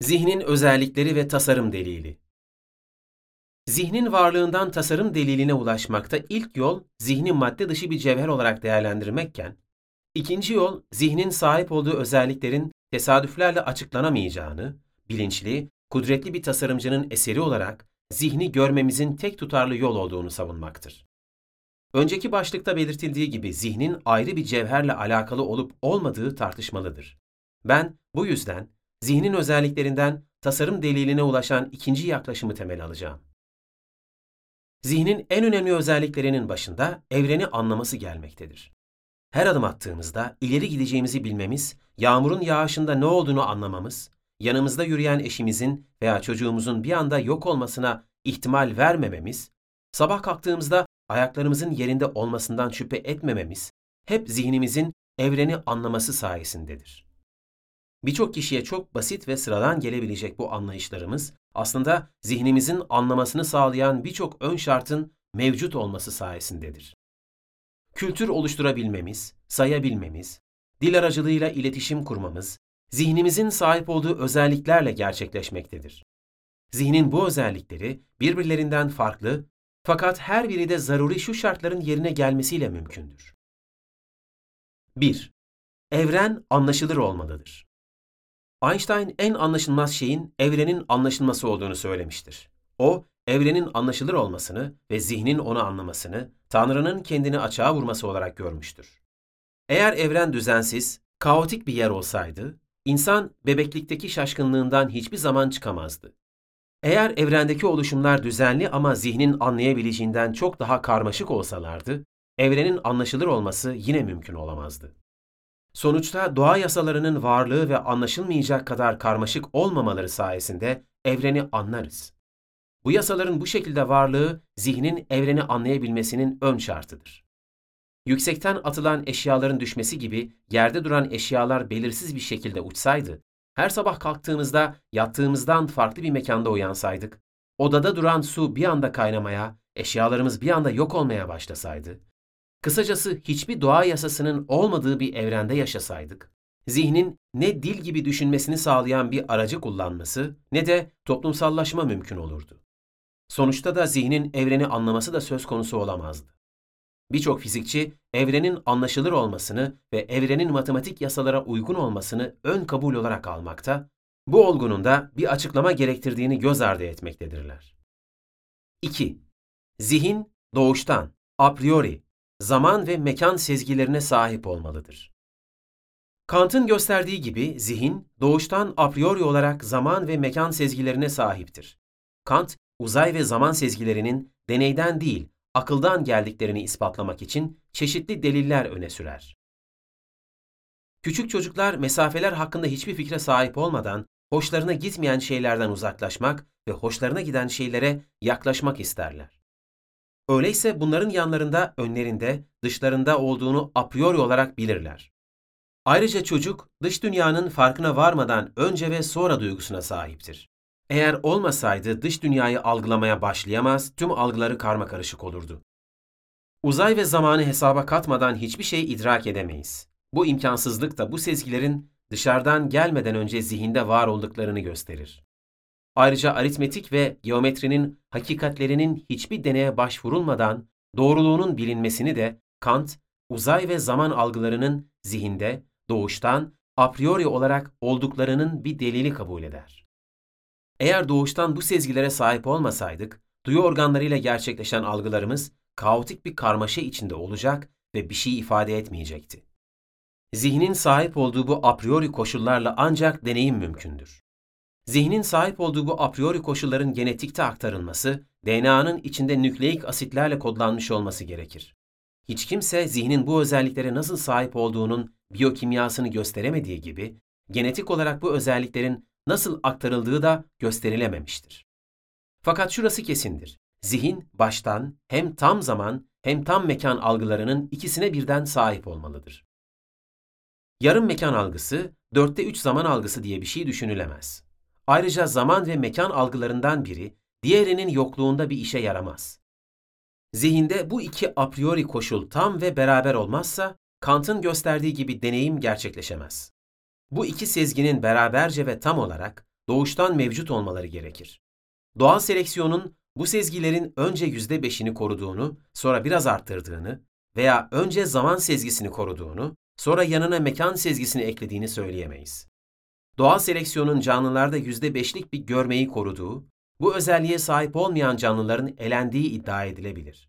Zihnin özellikleri ve tasarım delili. Zihnin varlığından tasarım deliline ulaşmakta ilk yol zihni madde dışı bir cevher olarak değerlendirmekken, ikinci yol zihnin sahip olduğu özelliklerin tesadüflerle açıklanamayacağını, bilinçli, kudretli bir tasarımcının eseri olarak zihni görmemizin tek tutarlı yol olduğunu savunmaktır. Önceki başlıkta belirtildiği gibi zihnin ayrı bir cevherle alakalı olup olmadığı tartışmalıdır. Ben bu yüzden zihnin özelliklerinden tasarım deliline ulaşan ikinci yaklaşımı temel alacağım. Zihnin en önemli özelliklerinin başında evreni anlaması gelmektedir. Her adım attığımızda ileri gideceğimizi bilmemiz, yağmurun yağışında ne olduğunu anlamamız, yanımızda yürüyen eşimizin veya çocuğumuzun bir anda yok olmasına ihtimal vermememiz, sabah kalktığımızda ayaklarımızın yerinde olmasından şüphe etmememiz, hep zihnimizin evreni anlaması sayesindedir. Birçok kişiye çok basit ve sıradan gelebilecek bu anlayışlarımız aslında zihnimizin anlamasını sağlayan birçok ön şartın mevcut olması sayesindedir. Kültür oluşturabilmemiz, sayabilmemiz, dil aracılığıyla iletişim kurmamız, zihnimizin sahip olduğu özelliklerle gerçekleşmektedir. Zihnin bu özellikleri birbirlerinden farklı fakat her biri de zaruri şu şartların yerine gelmesiyle mümkündür. 1. Evren anlaşılır olmalıdır. Einstein en anlaşılmaz şeyin evrenin anlaşılması olduğunu söylemiştir. O, evrenin anlaşılır olmasını ve zihnin onu anlamasını Tanrı'nın kendini açığa vurması olarak görmüştür. Eğer evren düzensiz, kaotik bir yer olsaydı, insan bebeklikteki şaşkınlığından hiçbir zaman çıkamazdı. Eğer evrendeki oluşumlar düzenli ama zihnin anlayabileceğinden çok daha karmaşık olsalardı, evrenin anlaşılır olması yine mümkün olamazdı. Sonuçta doğa yasalarının varlığı ve anlaşılmayacak kadar karmaşık olmamaları sayesinde evreni anlarız. Bu yasaların bu şekilde varlığı zihnin evreni anlayabilmesinin ön şartıdır. Yüksekten atılan eşyaların düşmesi gibi yerde duran eşyalar belirsiz bir şekilde uçsaydı, her sabah kalktığımızda yattığımızdan farklı bir mekanda uyansaydık, odada duran su bir anda kaynamaya, eşyalarımız bir anda yok olmaya başlasaydı, Kısacası hiçbir doğa yasasının olmadığı bir evrende yaşasaydık, zihnin ne dil gibi düşünmesini sağlayan bir aracı kullanması ne de toplumsallaşma mümkün olurdu. Sonuçta da zihnin evreni anlaması da söz konusu olamazdı. Birçok fizikçi evrenin anlaşılır olmasını ve evrenin matematik yasalara uygun olmasını ön kabul olarak almakta, bu olgunun da bir açıklama gerektirdiğini göz ardı etmektedirler. 2. Zihin doğuştan, a priori zaman ve mekan sezgilerine sahip olmalıdır. Kant'ın gösterdiği gibi zihin doğuştan a priori olarak zaman ve mekan sezgilerine sahiptir. Kant, uzay ve zaman sezgilerinin deneyden değil, akıldan geldiklerini ispatlamak için çeşitli deliller öne sürer. Küçük çocuklar mesafeler hakkında hiçbir fikre sahip olmadan hoşlarına gitmeyen şeylerden uzaklaşmak ve hoşlarına giden şeylere yaklaşmak isterler. Öyleyse bunların yanlarında, önlerinde, dışlarında olduğunu a priori olarak bilirler. Ayrıca çocuk dış dünyanın farkına varmadan önce ve sonra duygusuna sahiptir. Eğer olmasaydı dış dünyayı algılamaya başlayamaz, tüm algıları karma karışık olurdu. Uzay ve zamanı hesaba katmadan hiçbir şey idrak edemeyiz. Bu imkansızlık da bu sezgilerin dışarıdan gelmeden önce zihinde var olduklarını gösterir. Ayrıca aritmetik ve geometrinin hakikatlerinin hiçbir deneye başvurulmadan doğruluğunun bilinmesini de Kant, uzay ve zaman algılarının zihinde doğuştan a priori olarak olduklarının bir delili kabul eder. Eğer doğuştan bu sezgilere sahip olmasaydık, duyu organlarıyla gerçekleşen algılarımız kaotik bir karmaşa içinde olacak ve bir şey ifade etmeyecekti. Zihnin sahip olduğu bu a priori koşullarla ancak deneyim mümkündür. Zihnin sahip olduğu bu a priori koşulların genetikte aktarılması, DNA'nın içinde nükleik asitlerle kodlanmış olması gerekir. Hiç kimse zihnin bu özelliklere nasıl sahip olduğunun biyokimyasını gösteremediği gibi, genetik olarak bu özelliklerin nasıl aktarıldığı da gösterilememiştir. Fakat şurası kesindir. Zihin baştan hem tam zaman hem tam mekan algılarının ikisine birden sahip olmalıdır. Yarım mekan algısı, dörtte üç zaman algısı diye bir şey düşünülemez. Ayrıca zaman ve mekan algılarından biri diğerinin yokluğunda bir işe yaramaz. Zihinde bu iki a priori koşul tam ve beraber olmazsa Kant'ın gösterdiği gibi deneyim gerçekleşemez. Bu iki sezginin beraberce ve tam olarak doğuştan mevcut olmaları gerekir. Doğal seleksiyonun bu sezgilerin önce yüzde beşini koruduğunu, sonra biraz arttırdığını veya önce zaman sezgisini koruduğunu, sonra yanına mekan sezgisini eklediğini söyleyemeyiz. Doğal seleksiyonun canlılarda yüzde beşlik bir görmeyi koruduğu, bu özelliğe sahip olmayan canlıların elendiği iddia edilebilir.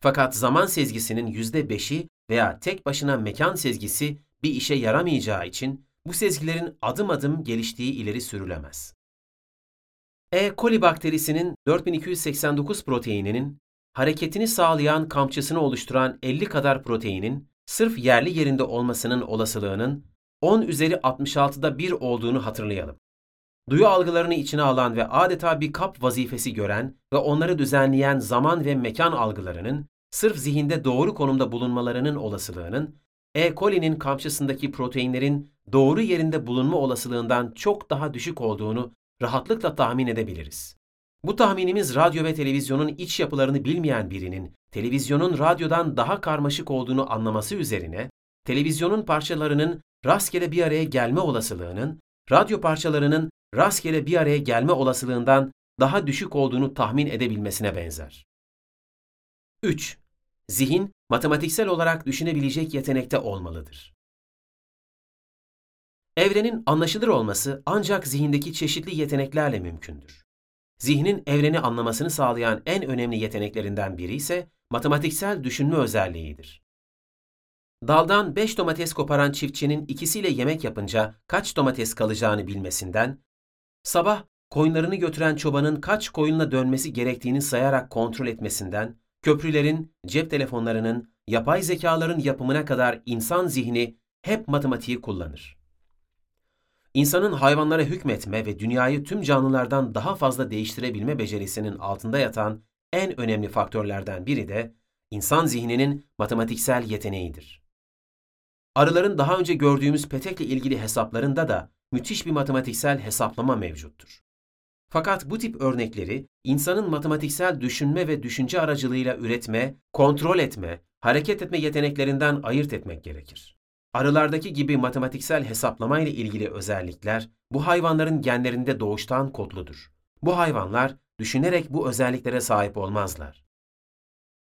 Fakat zaman sezgisinin yüzde beşi veya tek başına mekan sezgisi bir işe yaramayacağı için bu sezgilerin adım adım geliştiği ileri sürülemez. E. coli bakterisinin 4289 proteininin hareketini sağlayan kamçısını oluşturan 50 kadar proteinin sırf yerli yerinde olmasının olasılığının 10 üzeri 66'da 1 olduğunu hatırlayalım. Duyu algılarını içine alan ve adeta bir kap vazifesi gören ve onları düzenleyen zaman ve mekan algılarının sırf zihinde doğru konumda bulunmalarının olasılığının E. coli'nin kamçısındaki proteinlerin doğru yerinde bulunma olasılığından çok daha düşük olduğunu rahatlıkla tahmin edebiliriz. Bu tahminimiz radyo ve televizyonun iç yapılarını bilmeyen birinin televizyonun radyodan daha karmaşık olduğunu anlaması üzerine televizyonun parçalarının rastgele bir araya gelme olasılığının radyo parçalarının rastgele bir araya gelme olasılığından daha düşük olduğunu tahmin edebilmesine benzer. 3. Zihin, matematiksel olarak düşünebilecek yetenekte olmalıdır. Evrenin anlaşılır olması ancak zihindeki çeşitli yeteneklerle mümkündür. Zihnin evreni anlamasını sağlayan en önemli yeteneklerinden biri ise matematiksel düşünme özelliğidir. Daldan 5 domates koparan çiftçinin ikisiyle yemek yapınca kaç domates kalacağını bilmesinden, sabah koyunlarını götüren çobanın kaç koyunla dönmesi gerektiğini sayarak kontrol etmesinden, köprülerin, cep telefonlarının, yapay zekaların yapımına kadar insan zihni hep matematiği kullanır. İnsanın hayvanlara hükmetme ve dünyayı tüm canlılardan daha fazla değiştirebilme becerisinin altında yatan en önemli faktörlerden biri de insan zihninin matematiksel yeteneğidir. Arıların daha önce gördüğümüz petekle ilgili hesaplarında da müthiş bir matematiksel hesaplama mevcuttur. Fakat bu tip örnekleri insanın matematiksel düşünme ve düşünce aracılığıyla üretme, kontrol etme, hareket etme yeteneklerinden ayırt etmek gerekir. Arılardaki gibi matematiksel hesaplama ile ilgili özellikler bu hayvanların genlerinde doğuştan kodludur. Bu hayvanlar düşünerek bu özelliklere sahip olmazlar.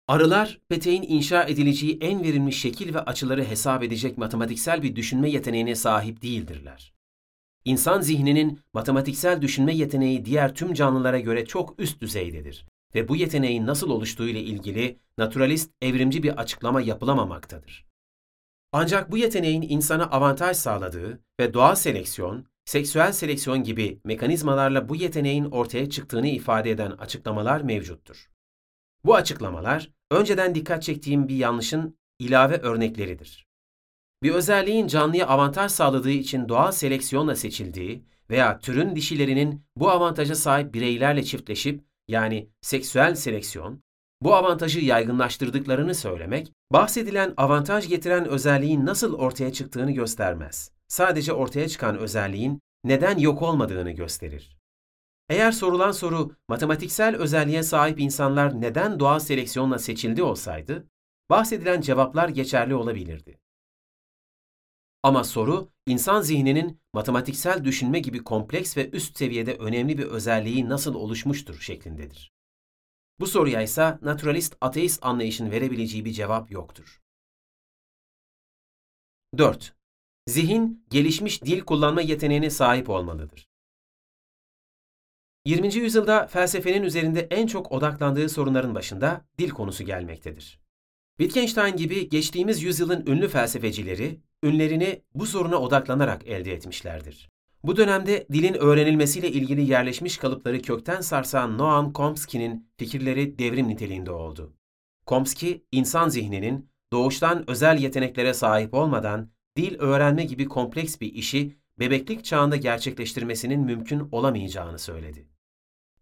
Arılar, peteğin inşa edileceği en verilmiş şekil ve açıları hesap edecek matematiksel bir düşünme yeteneğine sahip değildirler. İnsan zihninin matematiksel düşünme yeteneği diğer tüm canlılara göre çok üst düzeydedir ve bu yeteneğin nasıl oluştuğu ile ilgili naturalist evrimci bir açıklama yapılamamaktadır. Ancak bu yeteneğin insana avantaj sağladığı ve doğal seleksiyon, seksüel seleksiyon gibi mekanizmalarla bu yeteneğin ortaya çıktığını ifade eden açıklamalar mevcuttur. Bu açıklamalar, önceden dikkat çektiğim bir yanlışın ilave örnekleridir. Bir özelliğin canlıya avantaj sağladığı için doğal seleksiyonla seçildiği veya türün dişilerinin bu avantaja sahip bireylerle çiftleşip yani seksüel seleksiyon, bu avantajı yaygınlaştırdıklarını söylemek, bahsedilen avantaj getiren özelliğin nasıl ortaya çıktığını göstermez. Sadece ortaya çıkan özelliğin neden yok olmadığını gösterir. Eğer sorulan soru matematiksel özelliğe sahip insanlar neden doğal seleksiyonla seçildi olsaydı, bahsedilen cevaplar geçerli olabilirdi. Ama soru, insan zihninin matematiksel düşünme gibi kompleks ve üst seviyede önemli bir özelliği nasıl oluşmuştur şeklindedir. Bu soruya ise naturalist ateist anlayışın verebileceği bir cevap yoktur. 4. Zihin, gelişmiş dil kullanma yeteneğine sahip olmalıdır. 20. yüzyılda felsefenin üzerinde en çok odaklandığı sorunların başında dil konusu gelmektedir. Wittgenstein gibi geçtiğimiz yüzyılın ünlü felsefecileri, ünlerini bu soruna odaklanarak elde etmişlerdir. Bu dönemde dilin öğrenilmesiyle ilgili yerleşmiş kalıpları kökten sarsan Noam Chomsky'nin fikirleri devrim niteliğinde oldu. Chomsky, insan zihninin doğuştan özel yeteneklere sahip olmadan dil öğrenme gibi kompleks bir işi bebeklik çağında gerçekleştirmesinin mümkün olamayacağını söyledi.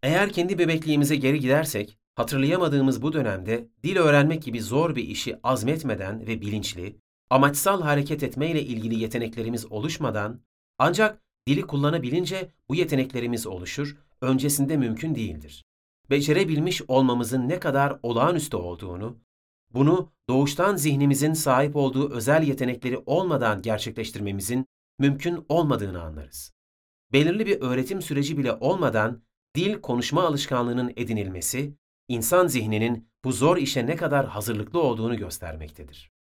Eğer kendi bebekliğimize geri gidersek, hatırlayamadığımız bu dönemde dil öğrenmek gibi zor bir işi azmetmeden ve bilinçli, amaçsal hareket etmeyle ilgili yeteneklerimiz oluşmadan ancak Dili kullanabilince bu yeteneklerimiz oluşur, öncesinde mümkün değildir. Becerebilmiş olmamızın ne kadar olağanüstü olduğunu, bunu doğuştan zihnimizin sahip olduğu özel yetenekleri olmadan gerçekleştirmemizin mümkün olmadığını anlarız. belirli bir öğretim süreci bile olmadan dil konuşma alışkanlığının edinilmesi, insan zihninin bu zor işe ne kadar hazırlıklı olduğunu göstermektedir.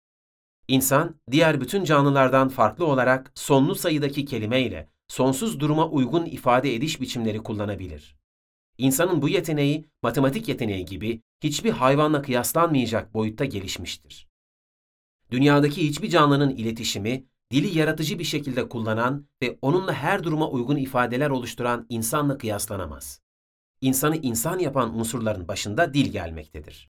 İnsan, diğer bütün canlılardan farklı olarak sonlu sayıdaki kelimeyle sonsuz duruma uygun ifade ediş biçimleri kullanabilir. İnsanın bu yeteneği, matematik yeteneği gibi hiçbir hayvanla kıyaslanmayacak boyutta gelişmiştir. Dünyadaki hiçbir canlının iletişimi, dili yaratıcı bir şekilde kullanan ve onunla her duruma uygun ifadeler oluşturan insanla kıyaslanamaz. İnsanı insan yapan unsurların başında dil gelmektedir.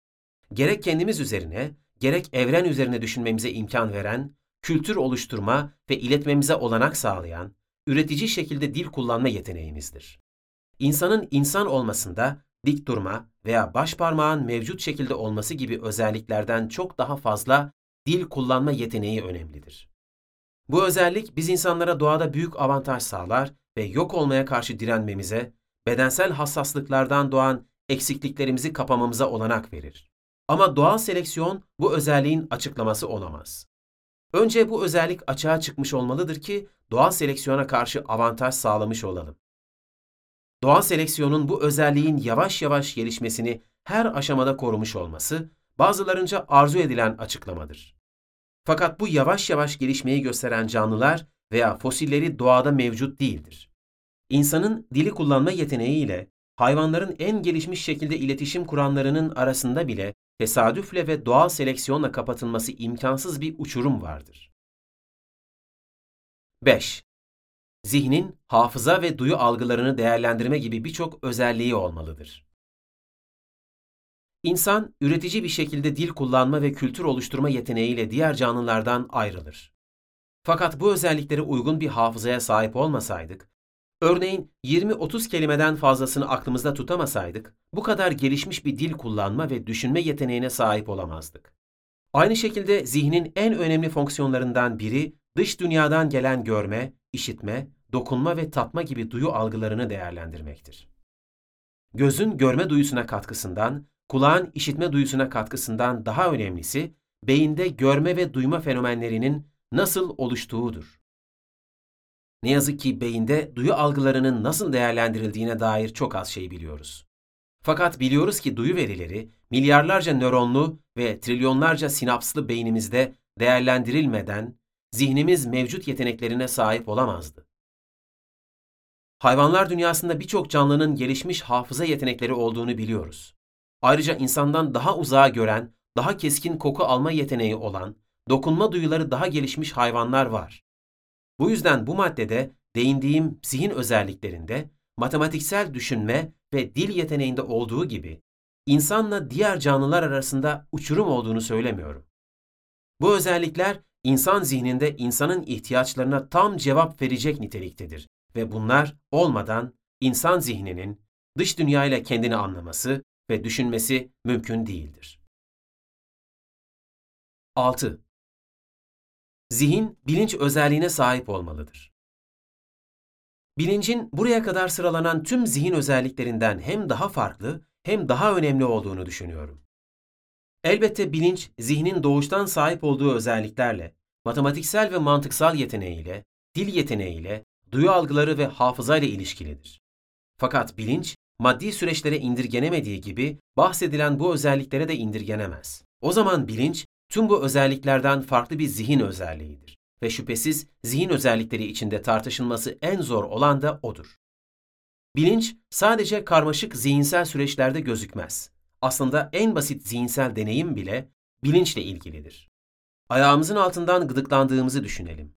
Gerek kendimiz üzerine, gerek evren üzerine düşünmemize imkan veren, kültür oluşturma ve iletmemize olanak sağlayan, üretici şekilde dil kullanma yeteneğimizdir. İnsanın insan olmasında dik durma veya baş parmağın mevcut şekilde olması gibi özelliklerden çok daha fazla dil kullanma yeteneği önemlidir. Bu özellik biz insanlara doğada büyük avantaj sağlar ve yok olmaya karşı direnmemize, bedensel hassaslıklardan doğan eksikliklerimizi kapamamıza olanak verir. Ama doğal seleksiyon bu özelliğin açıklaması olamaz. Önce bu özellik açığa çıkmış olmalıdır ki doğal seleksiyona karşı avantaj sağlamış olalım. Doğal seleksiyonun bu özelliğin yavaş yavaş gelişmesini her aşamada korumuş olması, bazılarınca arzu edilen açıklamadır. Fakat bu yavaş yavaş gelişmeyi gösteren canlılar veya fosilleri doğada mevcut değildir. İnsanın dili kullanma yeteneğiyle hayvanların en gelişmiş şekilde iletişim kuranlarının arasında bile tesadüfle ve doğal seleksiyonla kapatılması imkansız bir uçurum vardır. 5. Zihnin hafıza ve duyu algılarını değerlendirme gibi birçok özelliği olmalıdır. İnsan, üretici bir şekilde dil kullanma ve kültür oluşturma yeteneğiyle diğer canlılardan ayrılır. Fakat bu özelliklere uygun bir hafızaya sahip olmasaydık, örneğin 20-30 kelimeden fazlasını aklımızda tutamasaydık, bu kadar gelişmiş bir dil kullanma ve düşünme yeteneğine sahip olamazdık. Aynı şekilde zihnin en önemli fonksiyonlarından biri dış dünyadan gelen görme, işitme, dokunma ve tatma gibi duyu algılarını değerlendirmektir. Gözün görme duyusuna katkısından, kulağın işitme duyusuna katkısından daha önemlisi, beyinde görme ve duyma fenomenlerinin nasıl oluştuğudur. Ne yazık ki beyinde duyu algılarının nasıl değerlendirildiğine dair çok az şey biliyoruz. Fakat biliyoruz ki duyu verileri milyarlarca nöronlu ve trilyonlarca sinapslı beynimizde değerlendirilmeden zihnimiz mevcut yeteneklerine sahip olamazdı. Hayvanlar dünyasında birçok canlının gelişmiş hafıza yetenekleri olduğunu biliyoruz. Ayrıca insandan daha uzağa gören, daha keskin koku alma yeteneği olan, dokunma duyuları daha gelişmiş hayvanlar var. Bu yüzden bu maddede değindiğim zihin özelliklerinde matematiksel düşünme ve dil yeteneğinde olduğu gibi insanla diğer canlılar arasında uçurum olduğunu söylemiyorum. Bu özellikler insan zihninde insanın ihtiyaçlarına tam cevap verecek niteliktedir ve bunlar olmadan insan zihninin dış dünyayla kendini anlaması ve düşünmesi mümkün değildir. 6. Zihin bilinç özelliğine sahip olmalıdır. Bilincin buraya kadar sıralanan tüm zihin özelliklerinden hem daha farklı hem daha önemli olduğunu düşünüyorum. Elbette bilinç, zihnin doğuştan sahip olduğu özelliklerle, matematiksel ve mantıksal yeteneğiyle, dil yeteneğiyle, duyu algıları ve hafızayla ilişkilidir. Fakat bilinç, maddi süreçlere indirgenemediği gibi bahsedilen bu özelliklere de indirgenemez. O zaman bilinç, tüm bu özelliklerden farklı bir zihin özelliğidir ve şüphesiz zihin özellikleri içinde tartışılması en zor olan da odur. Bilinç sadece karmaşık zihinsel süreçlerde gözükmez. Aslında en basit zihinsel deneyim bile bilinçle ilgilidir. Ayağımızın altından gıdıklandığımızı düşünelim.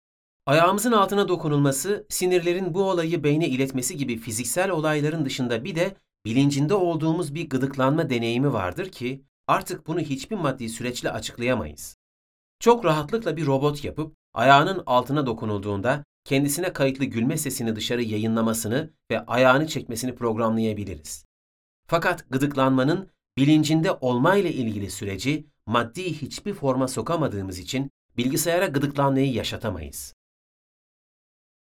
Ayağımızın altına dokunulması, sinirlerin bu olayı beyne iletmesi gibi fiziksel olayların dışında bir de bilincinde olduğumuz bir gıdıklanma deneyimi vardır ki artık bunu hiçbir maddi süreçle açıklayamayız. Çok rahatlıkla bir robot yapıp ayağının altına dokunulduğunda kendisine kayıtlı gülme sesini dışarı yayınlamasını ve ayağını çekmesini programlayabiliriz. Fakat gıdıklanmanın bilincinde olmayla ilgili süreci maddi hiçbir forma sokamadığımız için bilgisayara gıdıklanmayı yaşatamayız.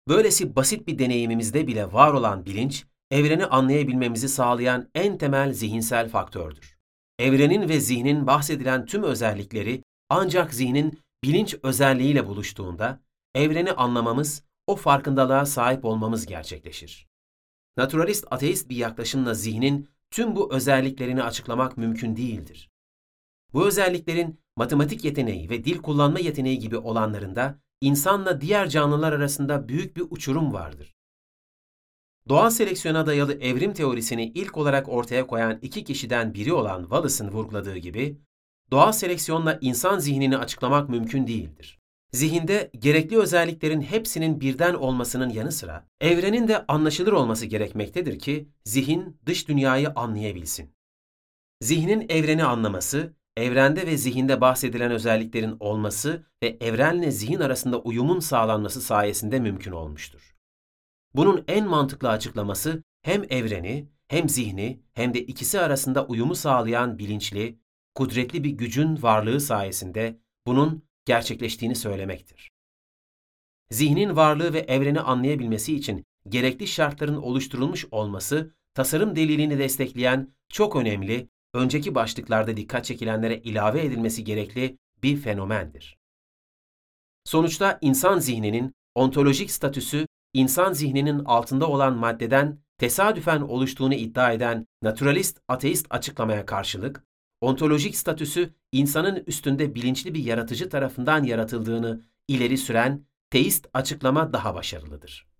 Böylesi basit bir deneyimimizde bile var olan bilinç, evreni anlayabilmemizi sağlayan en temel zihinsel faktördür. Evrenin ve zihnin bahsedilen tüm özellikleri ancak zihnin bilinç özelliğiyle buluştuğunda evreni anlamamız, o farkındalığa sahip olmamız gerçekleşir. Naturalist ateist bir yaklaşımla zihnin tüm bu özelliklerini açıklamak mümkün değildir. Bu özelliklerin matematik yeteneği ve dil kullanma yeteneği gibi olanlarında insanla diğer canlılar arasında büyük bir uçurum vardır. Doğal seleksiyona dayalı evrim teorisini ilk olarak ortaya koyan iki kişiden biri olan Wallace'ın vurguladığı gibi, doğal seleksiyonla insan zihnini açıklamak mümkün değildir. Zihinde gerekli özelliklerin hepsinin birden olmasının yanı sıra, evrenin de anlaşılır olması gerekmektedir ki zihin dış dünyayı anlayabilsin. Zihnin evreni anlaması, evrende ve zihinde bahsedilen özelliklerin olması ve evrenle zihin arasında uyumun sağlanması sayesinde mümkün olmuştur. Bunun en mantıklı açıklaması hem evreni, hem zihni, hem de ikisi arasında uyumu sağlayan bilinçli, kudretli bir gücün varlığı sayesinde bunun gerçekleştiğini söylemektir. Zihnin varlığı ve evreni anlayabilmesi için gerekli şartların oluşturulmuş olması, tasarım delilini destekleyen çok önemli, önceki başlıklarda dikkat çekilenlere ilave edilmesi gerekli bir fenomendir. Sonuçta insan zihninin ontolojik statüsü, insan zihninin altında olan maddeden tesadüfen oluştuğunu iddia eden naturalist ateist açıklamaya karşılık, ontolojik statüsü insanın üstünde bilinçli bir yaratıcı tarafından yaratıldığını ileri süren teist açıklama daha başarılıdır.